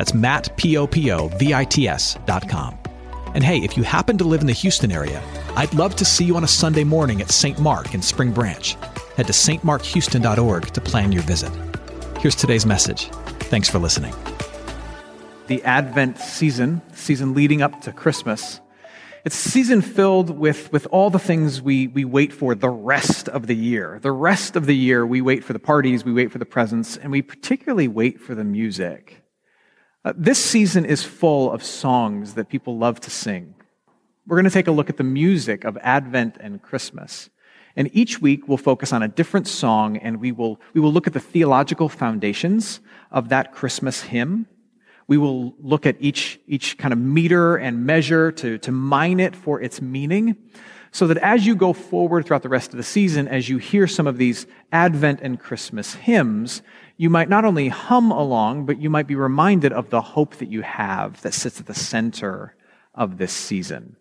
That's Matt, P-O-P-O-V-I-T-S dot com. And hey, if you happen to live in the Houston area, I'd love to see you on a Sunday morning at St. Mark in Spring Branch. Head to stmarkhouston.org to plan your visit. Here's today's message. Thanks for listening. The Advent season, season leading up to Christmas, it's a season filled with, with all the things we, we wait for the rest of the year. The rest of the year, we wait for the parties, we wait for the presents, and we particularly wait for the music. Uh, this season is full of songs that people love to sing. We're going to take a look at the music of Advent and Christmas. And each week we'll focus on a different song and we will, we will look at the theological foundations of that Christmas hymn. We will look at each, each kind of meter and measure to, to mine it for its meaning so that as you go forward throughout the rest of the season, as you hear some of these Advent and Christmas hymns, you might not only hum along, but you might be reminded of the hope that you have that sits at the center of this season.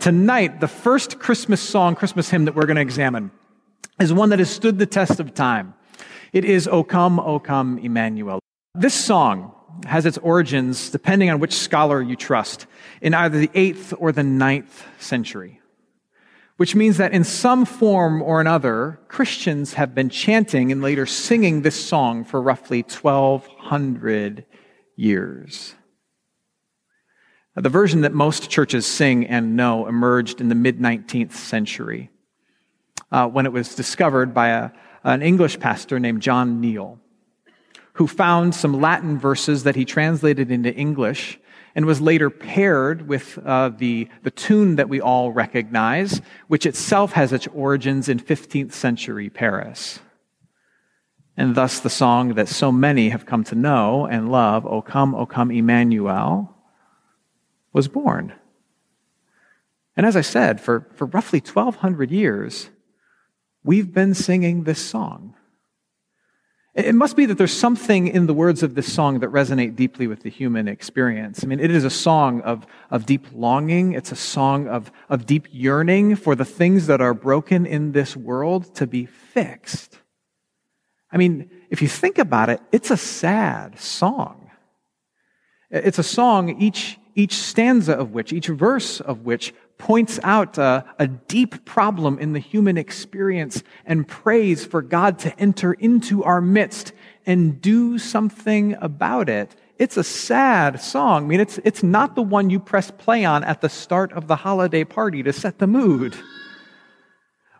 Tonight, the first Christmas song, Christmas hymn that we're going to examine is one that has stood the test of time. It is O Come, O Come, Emmanuel. This song has its origins, depending on which scholar you trust, in either the 8th or the ninth century. Which means that in some form or another, Christians have been chanting and later singing this song for roughly 1200 years. The version that most churches sing and know emerged in the mid 19th century uh, when it was discovered by a, an English pastor named John Neale, who found some Latin verses that he translated into English and was later paired with uh, the, the tune that we all recognize, which itself has its origins in 15th century Paris. And thus the song that so many have come to know and love, O come, O come, Emmanuel, was born. And as I said, for, for roughly 1,200 years, we've been singing this song. It must be that there's something in the words of this song that resonate deeply with the human experience. I mean, it is a song of, of deep longing. It's a song of, of deep yearning for the things that are broken in this world to be fixed. I mean, if you think about it, it's a sad song. It's a song, each, each stanza of which, each verse of which points out a, a, deep problem in the human experience and prays for God to enter into our midst and do something about it. It's a sad song. I mean, it's, it's not the one you press play on at the start of the holiday party to set the mood.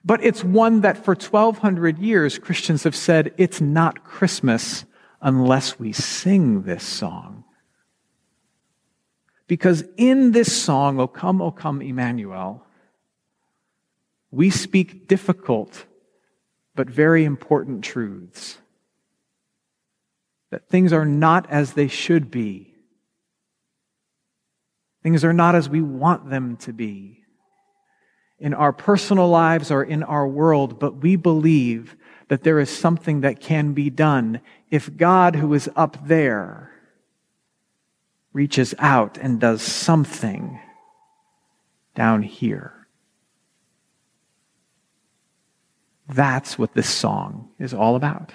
But it's one that for 1200 years Christians have said it's not Christmas unless we sing this song. Because in this song, O come, O come, Emmanuel, we speak difficult but very important truths. That things are not as they should be. Things are not as we want them to be in our personal lives or in our world, but we believe that there is something that can be done if God, who is up there, reaches out and does something down here. That's what this song is all about.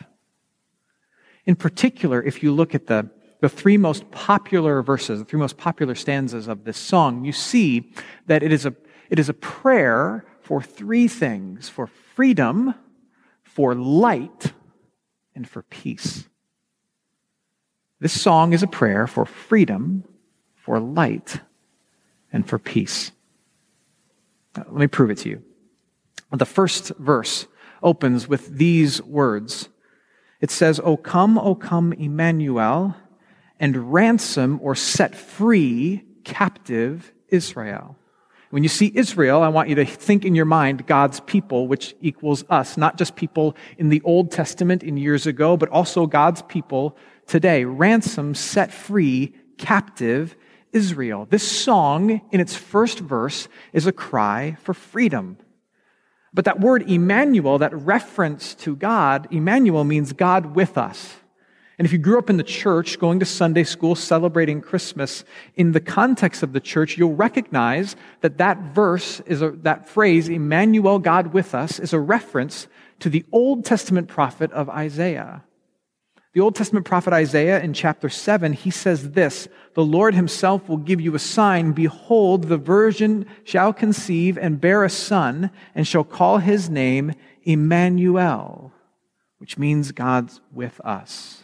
In particular, if you look at the, the three most popular verses, the three most popular stanzas of this song, you see that it is a, it is a prayer for three things for freedom, for light, and for peace. This song is a prayer for freedom, for light, and for peace. Let me prove it to you. The first verse opens with these words. It says, O come, O come, Emmanuel, and ransom or set free captive Israel. When you see Israel, I want you to think in your mind God's people, which equals us, not just people in the Old Testament in years ago, but also God's people today. Ransom set free captive Israel. This song, in its first verse, is a cry for freedom. But that word Emmanuel, that reference to God, Emmanuel means God with us. And if you grew up in the church, going to Sunday school, celebrating Christmas, in the context of the church, you'll recognize that that verse is a, that phrase, Emmanuel, God with us, is a reference to the Old Testament prophet of Isaiah. The Old Testament prophet Isaiah in chapter 7, he says this The Lord himself will give you a sign. Behold, the virgin shall conceive and bear a son, and shall call his name Emmanuel, which means God's with us.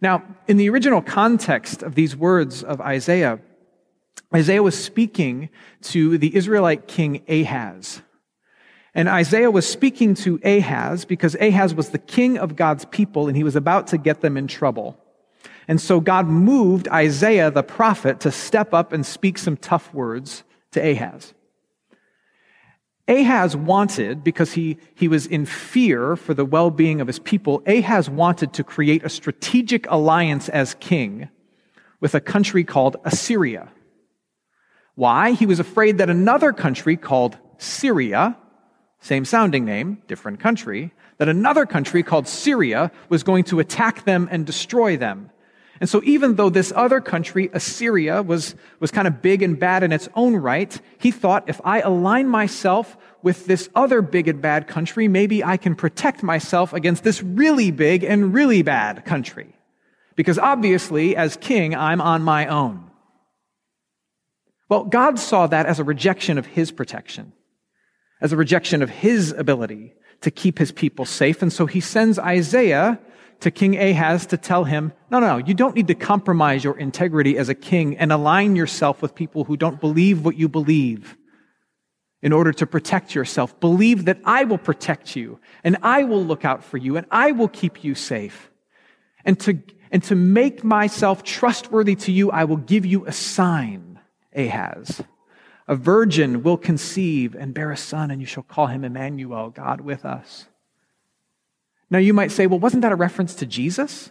Now, in the original context of these words of Isaiah, Isaiah was speaking to the Israelite king Ahaz. And Isaiah was speaking to Ahaz because Ahaz was the king of God's people and he was about to get them in trouble. And so God moved Isaiah the prophet to step up and speak some tough words to Ahaz. Ahaz wanted, because he, he was in fear for the well being of his people, Ahaz wanted to create a strategic alliance as king with a country called Assyria. Why? He was afraid that another country called Syria same sounding name, different country, that another country called Syria was going to attack them and destroy them. And so even though this other country, Assyria, was, was kind of big and bad in its own right, he thought if I align myself with this other big and bad country, maybe I can protect myself against this really big and really bad country. Because obviously, as king, I'm on my own. Well, God saw that as a rejection of his protection as a rejection of his ability to keep his people safe. And so he sends Isaiah to King Ahaz to tell him, no, no, no, you don't need to compromise your integrity as a king and align yourself with people who don't believe what you believe in order to protect yourself. Believe that I will protect you and I will look out for you and I will keep you safe. And to, and to make myself trustworthy to you, I will give you a sign, Ahaz. A virgin will conceive and bear a son, and you shall call him Emmanuel, God with us. Now, you might say, well, wasn't that a reference to Jesus?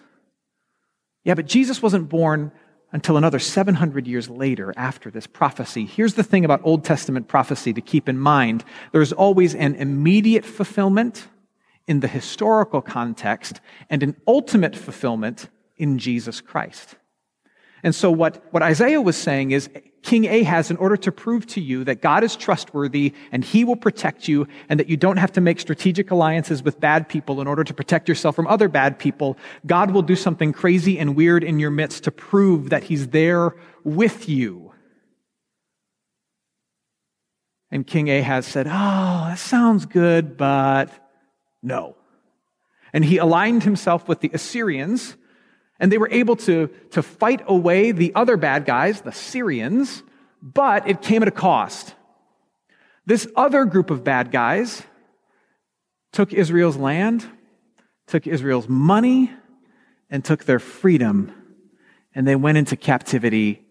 Yeah, but Jesus wasn't born until another 700 years later after this prophecy. Here's the thing about Old Testament prophecy to keep in mind there's always an immediate fulfillment in the historical context and an ultimate fulfillment in Jesus Christ. And so what, what Isaiah was saying is King Ahaz, in order to prove to you that God is trustworthy and he will protect you and that you don't have to make strategic alliances with bad people in order to protect yourself from other bad people, God will do something crazy and weird in your midst to prove that he's there with you. And King Ahaz said, Oh, that sounds good, but no. And he aligned himself with the Assyrians and they were able to, to fight away the other bad guys, the Syrians, but it came at a cost. This other group of bad guys took Israel's land, took Israel's money, and took their freedom, and they went into captivity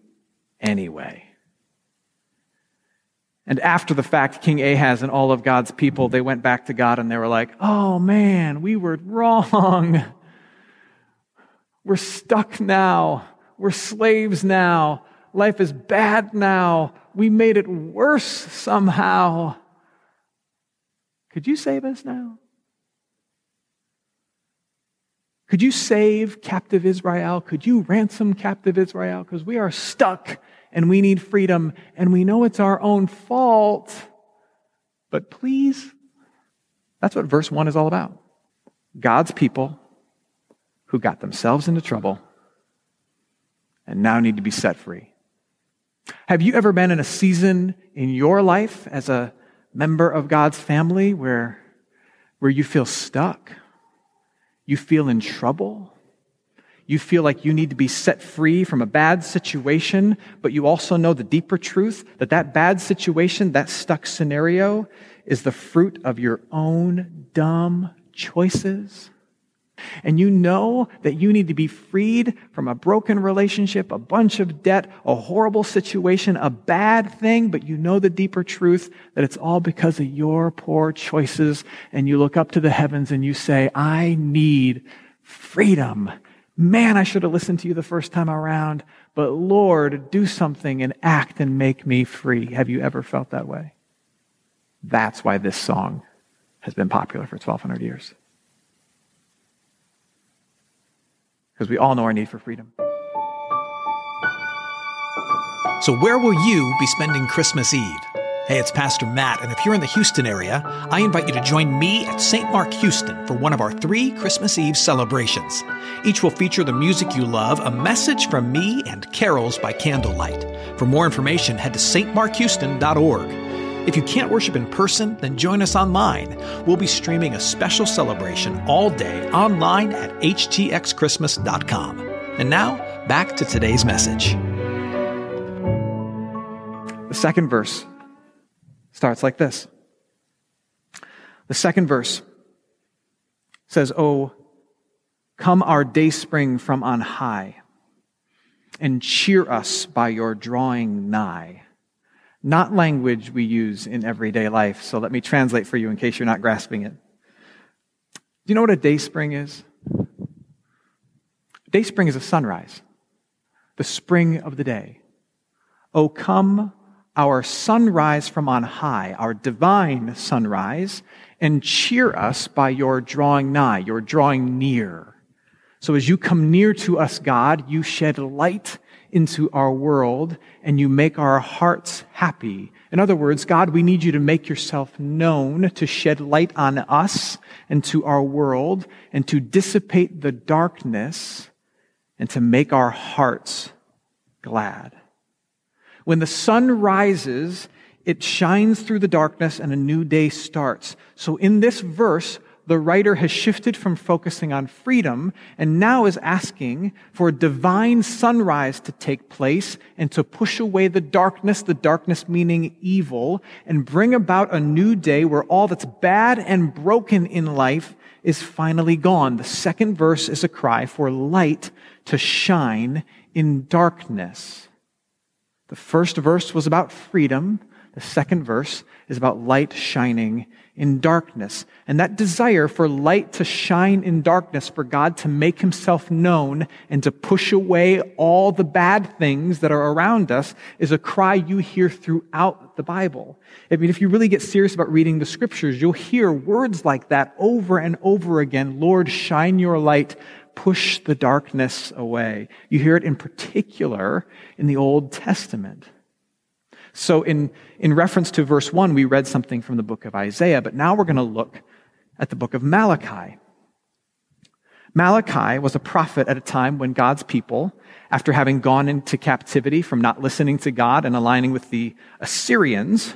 anyway. And after the fact, King Ahaz and all of God's people, they went back to God and they were like, oh man, we were wrong. We're stuck now. We're slaves now. Life is bad now. We made it worse somehow. Could you save us now? Could you save captive Israel? Could you ransom captive Israel? Because we are stuck and we need freedom and we know it's our own fault. But please, that's what verse 1 is all about. God's people who got themselves into trouble and now need to be set free. Have you ever been in a season in your life as a member of God's family where, where you feel stuck? You feel in trouble? You feel like you need to be set free from a bad situation, but you also know the deeper truth that that bad situation, that stuck scenario, is the fruit of your own dumb choices? And you know that you need to be freed from a broken relationship, a bunch of debt, a horrible situation, a bad thing, but you know the deeper truth that it's all because of your poor choices, and you look up to the heavens and you say, I need freedom. Man, I should have listened to you the first time around, but Lord, do something and act and make me free. Have you ever felt that way? That's why this song has been popular for 1,200 years. Because we all know our need for freedom. So, where will you be spending Christmas Eve? Hey, it's Pastor Matt, and if you're in the Houston area, I invite you to join me at St. Mark Houston for one of our three Christmas Eve celebrations. Each will feature the music you love, a message from me, and carols by candlelight. For more information, head to stmarkhouston.org. If you can't worship in person, then join us online. We'll be streaming a special celebration all day online at htxchristmas.com. And now, back to today's message. The second verse starts like this. The second verse says, Oh, come our day spring from on high, and cheer us by your drawing nigh. Not language we use in everyday life, so let me translate for you in case you're not grasping it. Do you know what a day spring is? Day spring is a sunrise, the spring of the day. Oh, come our sunrise from on high, our divine sunrise, and cheer us by your drawing nigh, your drawing near. So as you come near to us, God, you shed light into our world and you make our hearts happy. In other words, God, we need you to make yourself known, to shed light on us and to our world, and to dissipate the darkness and to make our hearts glad. When the sun rises, it shines through the darkness and a new day starts. So in this verse, the writer has shifted from focusing on freedom and now is asking for a divine sunrise to take place and to push away the darkness, the darkness meaning evil, and bring about a new day where all that's bad and broken in life is finally gone. The second verse is a cry for light to shine in darkness. The first verse was about freedom. The second verse is about light shining in darkness. And that desire for light to shine in darkness, for God to make himself known and to push away all the bad things that are around us is a cry you hear throughout the Bible. I mean, if you really get serious about reading the scriptures, you'll hear words like that over and over again. Lord, shine your light push the darkness away. You hear it in particular in the Old Testament. So, in, in reference to verse 1, we read something from the book of Isaiah, but now we're going to look at the book of Malachi. Malachi was a prophet at a time when God's people, after having gone into captivity from not listening to God and aligning with the Assyrians,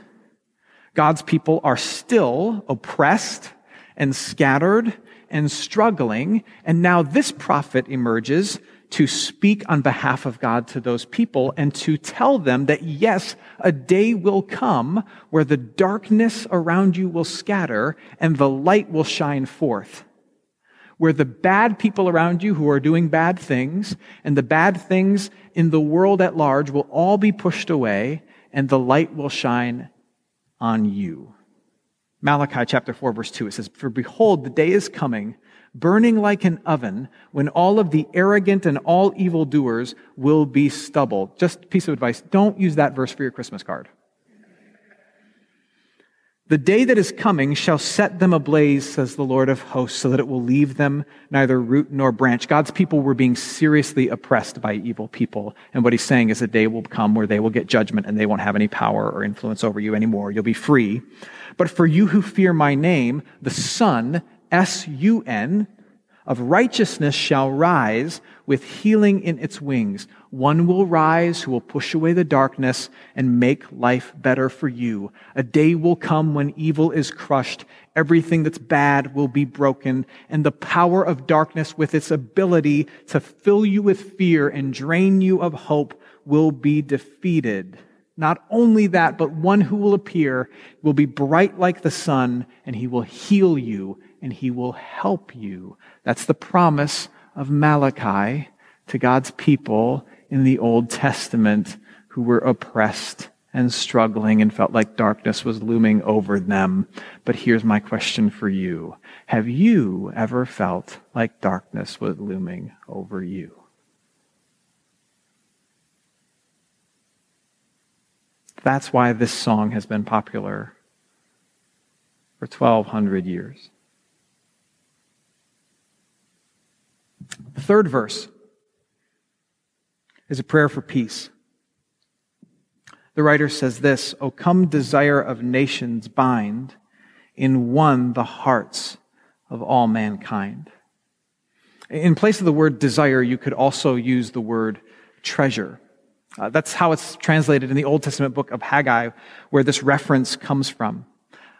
God's people are still oppressed and scattered and struggling. And now this prophet emerges to speak on behalf of God to those people and to tell them that yes, a day will come where the darkness around you will scatter and the light will shine forth. Where the bad people around you who are doing bad things and the bad things in the world at large will all be pushed away and the light will shine on you. Malachi chapter 4 verse 2, it says, For behold, the day is coming, burning like an oven, when all of the arrogant and all evildoers will be stubble. Just piece of advice. Don't use that verse for your Christmas card. The day that is coming shall set them ablaze, says the Lord of hosts, so that it will leave them neither root nor branch. God's people were being seriously oppressed by evil people. And what he's saying is a day will come where they will get judgment and they won't have any power or influence over you anymore. You'll be free. But for you who fear my name, the Sun, S-U-N, of righteousness shall rise with healing in its wings. One will rise who will push away the darkness and make life better for you. A day will come when evil is crushed. Everything that's bad will be broken and the power of darkness with its ability to fill you with fear and drain you of hope will be defeated. Not only that, but one who will appear will be bright like the sun, and he will heal you, and he will help you. That's the promise of Malachi to God's people in the Old Testament who were oppressed and struggling and felt like darkness was looming over them. But here's my question for you. Have you ever felt like darkness was looming over you? That's why this song has been popular for 1,200 years. The third verse is a prayer for peace. The writer says this, O come desire of nations bind in one the hearts of all mankind. In place of the word desire, you could also use the word treasure. Uh, that's how it's translated in the Old Testament book of Haggai, where this reference comes from.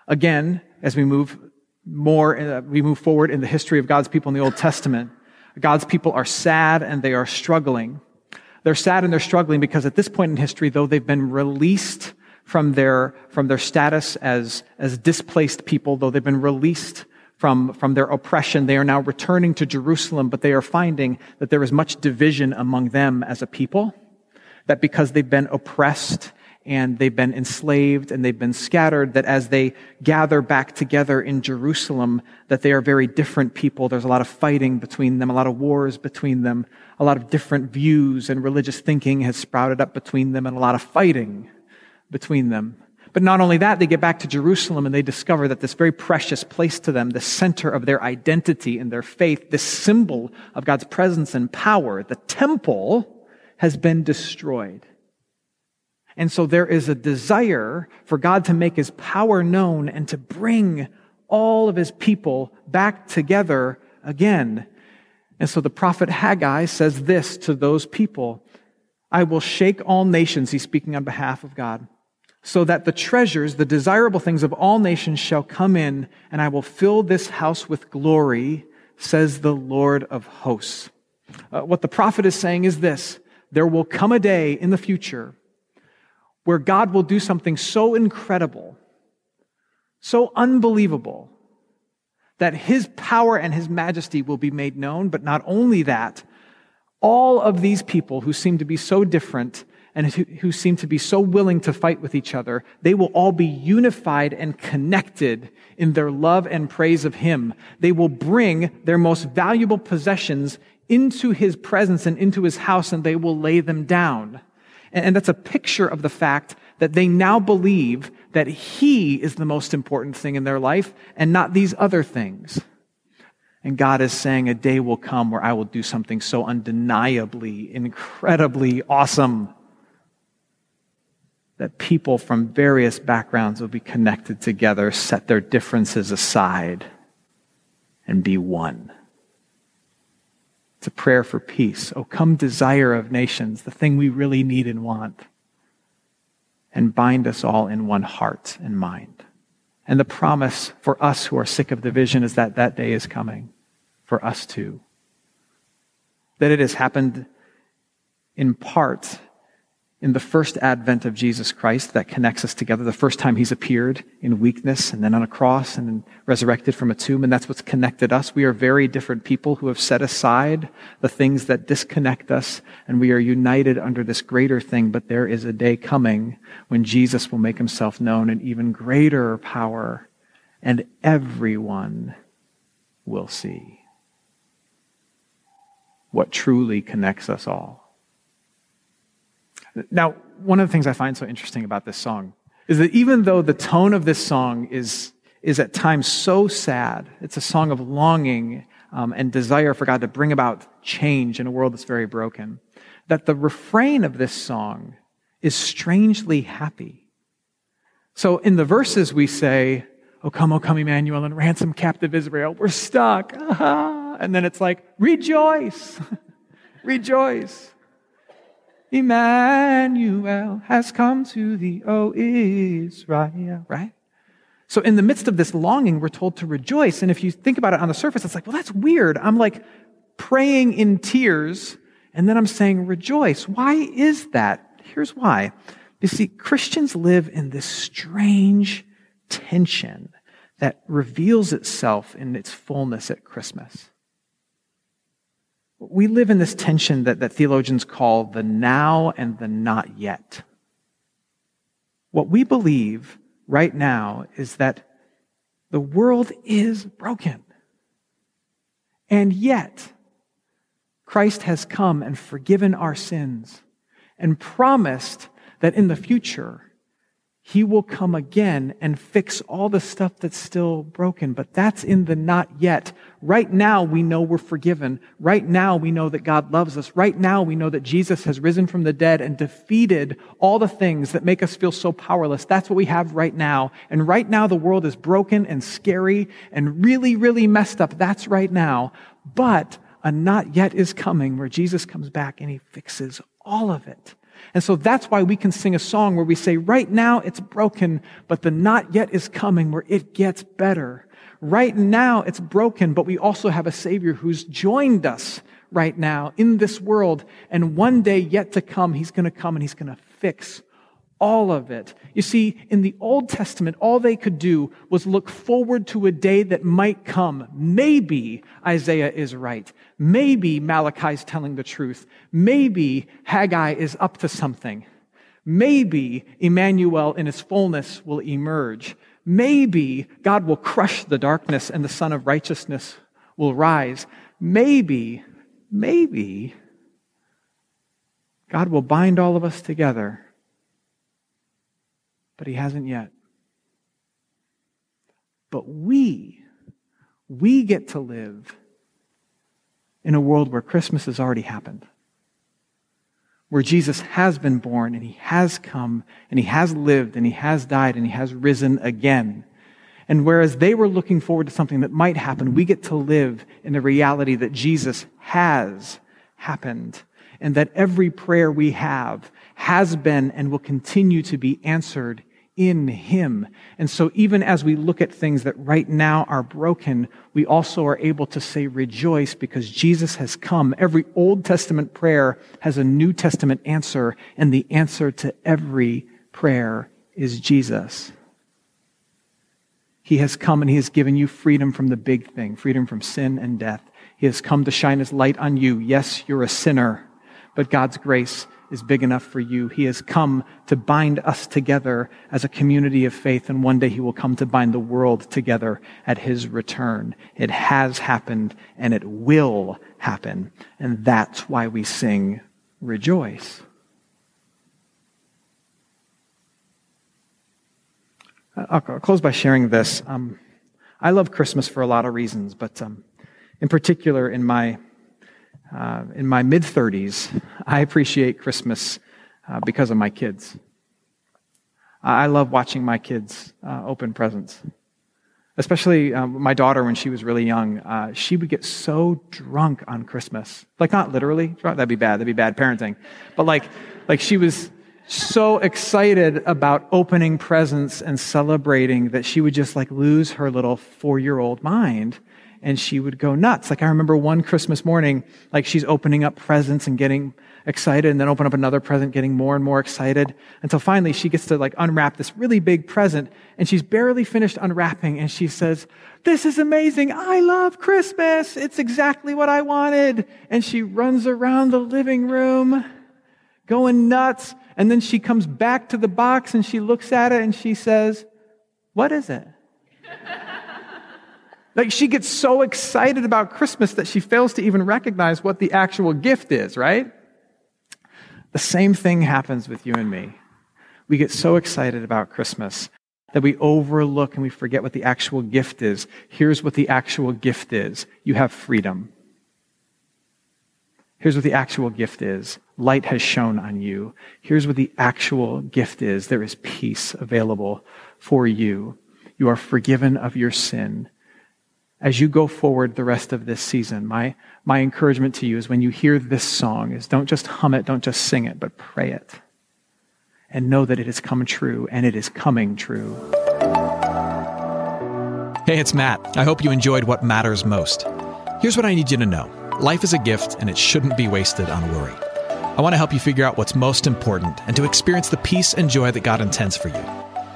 Again, as we move more, uh, we move forward in the history of God's people in the Old Testament, God's people are sad and they are struggling. They're sad and they're struggling because at this point in history, though they've been released from their, from their status as, as displaced people, though they've been released from, from their oppression, they are now returning to Jerusalem, but they are finding that there is much division among them as a people. That because they've been oppressed and they've been enslaved and they've been scattered, that as they gather back together in Jerusalem, that they are very different people. There's a lot of fighting between them, a lot of wars between them, a lot of different views and religious thinking has sprouted up between them and a lot of fighting between them. But not only that, they get back to Jerusalem and they discover that this very precious place to them, the center of their identity and their faith, this symbol of God's presence and power, the temple has been destroyed. And so there is a desire for God to make his power known and to bring all of his people back together again. And so the prophet Haggai says this to those people I will shake all nations, he's speaking on behalf of God, so that the treasures, the desirable things of all nations shall come in, and I will fill this house with glory, says the Lord of hosts. Uh, what the prophet is saying is this there will come a day in the future where God will do something so incredible, so unbelievable, that his power and his majesty will be made known. But not only that, all of these people who seem to be so different and who, seem to be so willing to fight with each other, they will all be unified and connected in their love and praise of him. They will bring their most valuable possessions into his presence and into his house and they will lay them down. And that's a picture of the fact that they now believe that He is the most important thing in their life and not these other things. And God is saying, a day will come where I will do something so undeniably, incredibly awesome that people from various backgrounds will be connected together, set their differences aside, and be one. A prayer for peace. Oh, come, desire of nations, the thing we really need and want, and bind us all in one heart and mind. And the promise for us who are sick of division is that that day is coming for us too. That it has happened in part in the first advent of Jesus Christ that connects us together, the first time he's appeared in weakness and then on a cross and then resurrected from a tomb, and that's what's connected us. We are very different people who have set aside the things that disconnect us, and we are united under this greater thing, but there is a day coming when Jesus will make himself known in even greater power, and everyone will see what truly connects us all. Now, one of the things I find so interesting about this song is that even though the tone of this song is, is at times so sad, it's a song of longing um, and desire for God to bring about change in a world that's very broken, that the refrain of this song is strangely happy. So in the verses we say, O come, O come, Emmanuel, and ransom captive Israel. We're stuck. And then it's like, rejoice, rejoice. Emmanuel has come to thee, O Israel, right? So in the midst of this longing, we're told to rejoice. And if you think about it on the surface, it's like, well, that's weird. I'm like praying in tears, and then I'm saying rejoice. Why is that? Here's why. You see, Christians live in this strange tension that reveals itself in its fullness at Christmas. We live in this tension that, that theologians call the now and the not yet. What we believe right now is that the world is broken. And yet, Christ has come and forgiven our sins and promised that in the future, he will come again and fix all the stuff that's still broken. But that's in the not yet. Right now, we know we're forgiven. Right now, we know that God loves us. Right now, we know that Jesus has risen from the dead and defeated all the things that make us feel so powerless. That's what we have right now. And right now, the world is broken and scary and really, really messed up. That's right now. But a not yet is coming where Jesus comes back and he fixes all of it. And so that's why we can sing a song where we say, right now it's broken, but the not yet is coming where it gets better. Right now it's broken, but we also have a Savior who's joined us right now in this world. And one day yet to come, He's going to come and He's going to fix all of it. You see, in the Old Testament, all they could do was look forward to a day that might come. Maybe Isaiah is right. Maybe Malachi is telling the truth. Maybe Haggai is up to something. Maybe Emmanuel in his fullness will emerge. Maybe God will crush the darkness and the Sun of Righteousness will rise. Maybe, maybe God will bind all of us together but he hasn't yet. But we, we get to live in a world where Christmas has already happened, where Jesus has been born and he has come and he has lived and he has died and he has risen again. And whereas they were looking forward to something that might happen, we get to live in the reality that Jesus has happened and that every prayer we have has been and will continue to be answered in Him. And so even as we look at things that right now are broken, we also are able to say rejoice because Jesus has come. Every Old Testament prayer has a New Testament answer, and the answer to every prayer is Jesus. He has come and He has given you freedom from the big thing, freedom from sin and death. He has come to shine His light on you. Yes, you're a sinner, but God's grace is big enough for you. He has come to bind us together as a community of faith, and one day He will come to bind the world together at His return. It has happened, and it will happen. And that's why we sing Rejoice. I'll close by sharing this. Um, I love Christmas for a lot of reasons, but um, in particular, in my uh, in my mid 30s, I appreciate Christmas uh, because of my kids. I love watching my kids uh, open presents. Especially um, my daughter, when she was really young, uh, she would get so drunk on Christmas. Like, not literally, that'd be bad, that'd be bad parenting. But like, like she was so excited about opening presents and celebrating that she would just like lose her little four year old mind and she would go nuts. Like I remember one Christmas morning, like she's opening up presents and getting excited and then open up another present, getting more and more excited until finally she gets to like unwrap this really big present and she's barely finished unwrapping and she says, this is amazing. I love Christmas. It's exactly what I wanted. And she runs around the living room going nuts. And then she comes back to the box and she looks at it and she says, what is it? Like she gets so excited about Christmas that she fails to even recognize what the actual gift is, right? The same thing happens with you and me. We get so excited about Christmas that we overlook and we forget what the actual gift is. Here's what the actual gift is you have freedom. Here's what the actual gift is light has shone on you. Here's what the actual gift is there is peace available for you. You are forgiven of your sin as you go forward the rest of this season, my, my encouragement to you is when you hear this song is don't just hum it, don't just sing it, but pray it. And know that it has come true and it is coming true. Hey, it's Matt. I hope you enjoyed what matters most. Here's what I need you to know. Life is a gift and it shouldn't be wasted on worry. I want to help you figure out what's most important and to experience the peace and joy that God intends for you.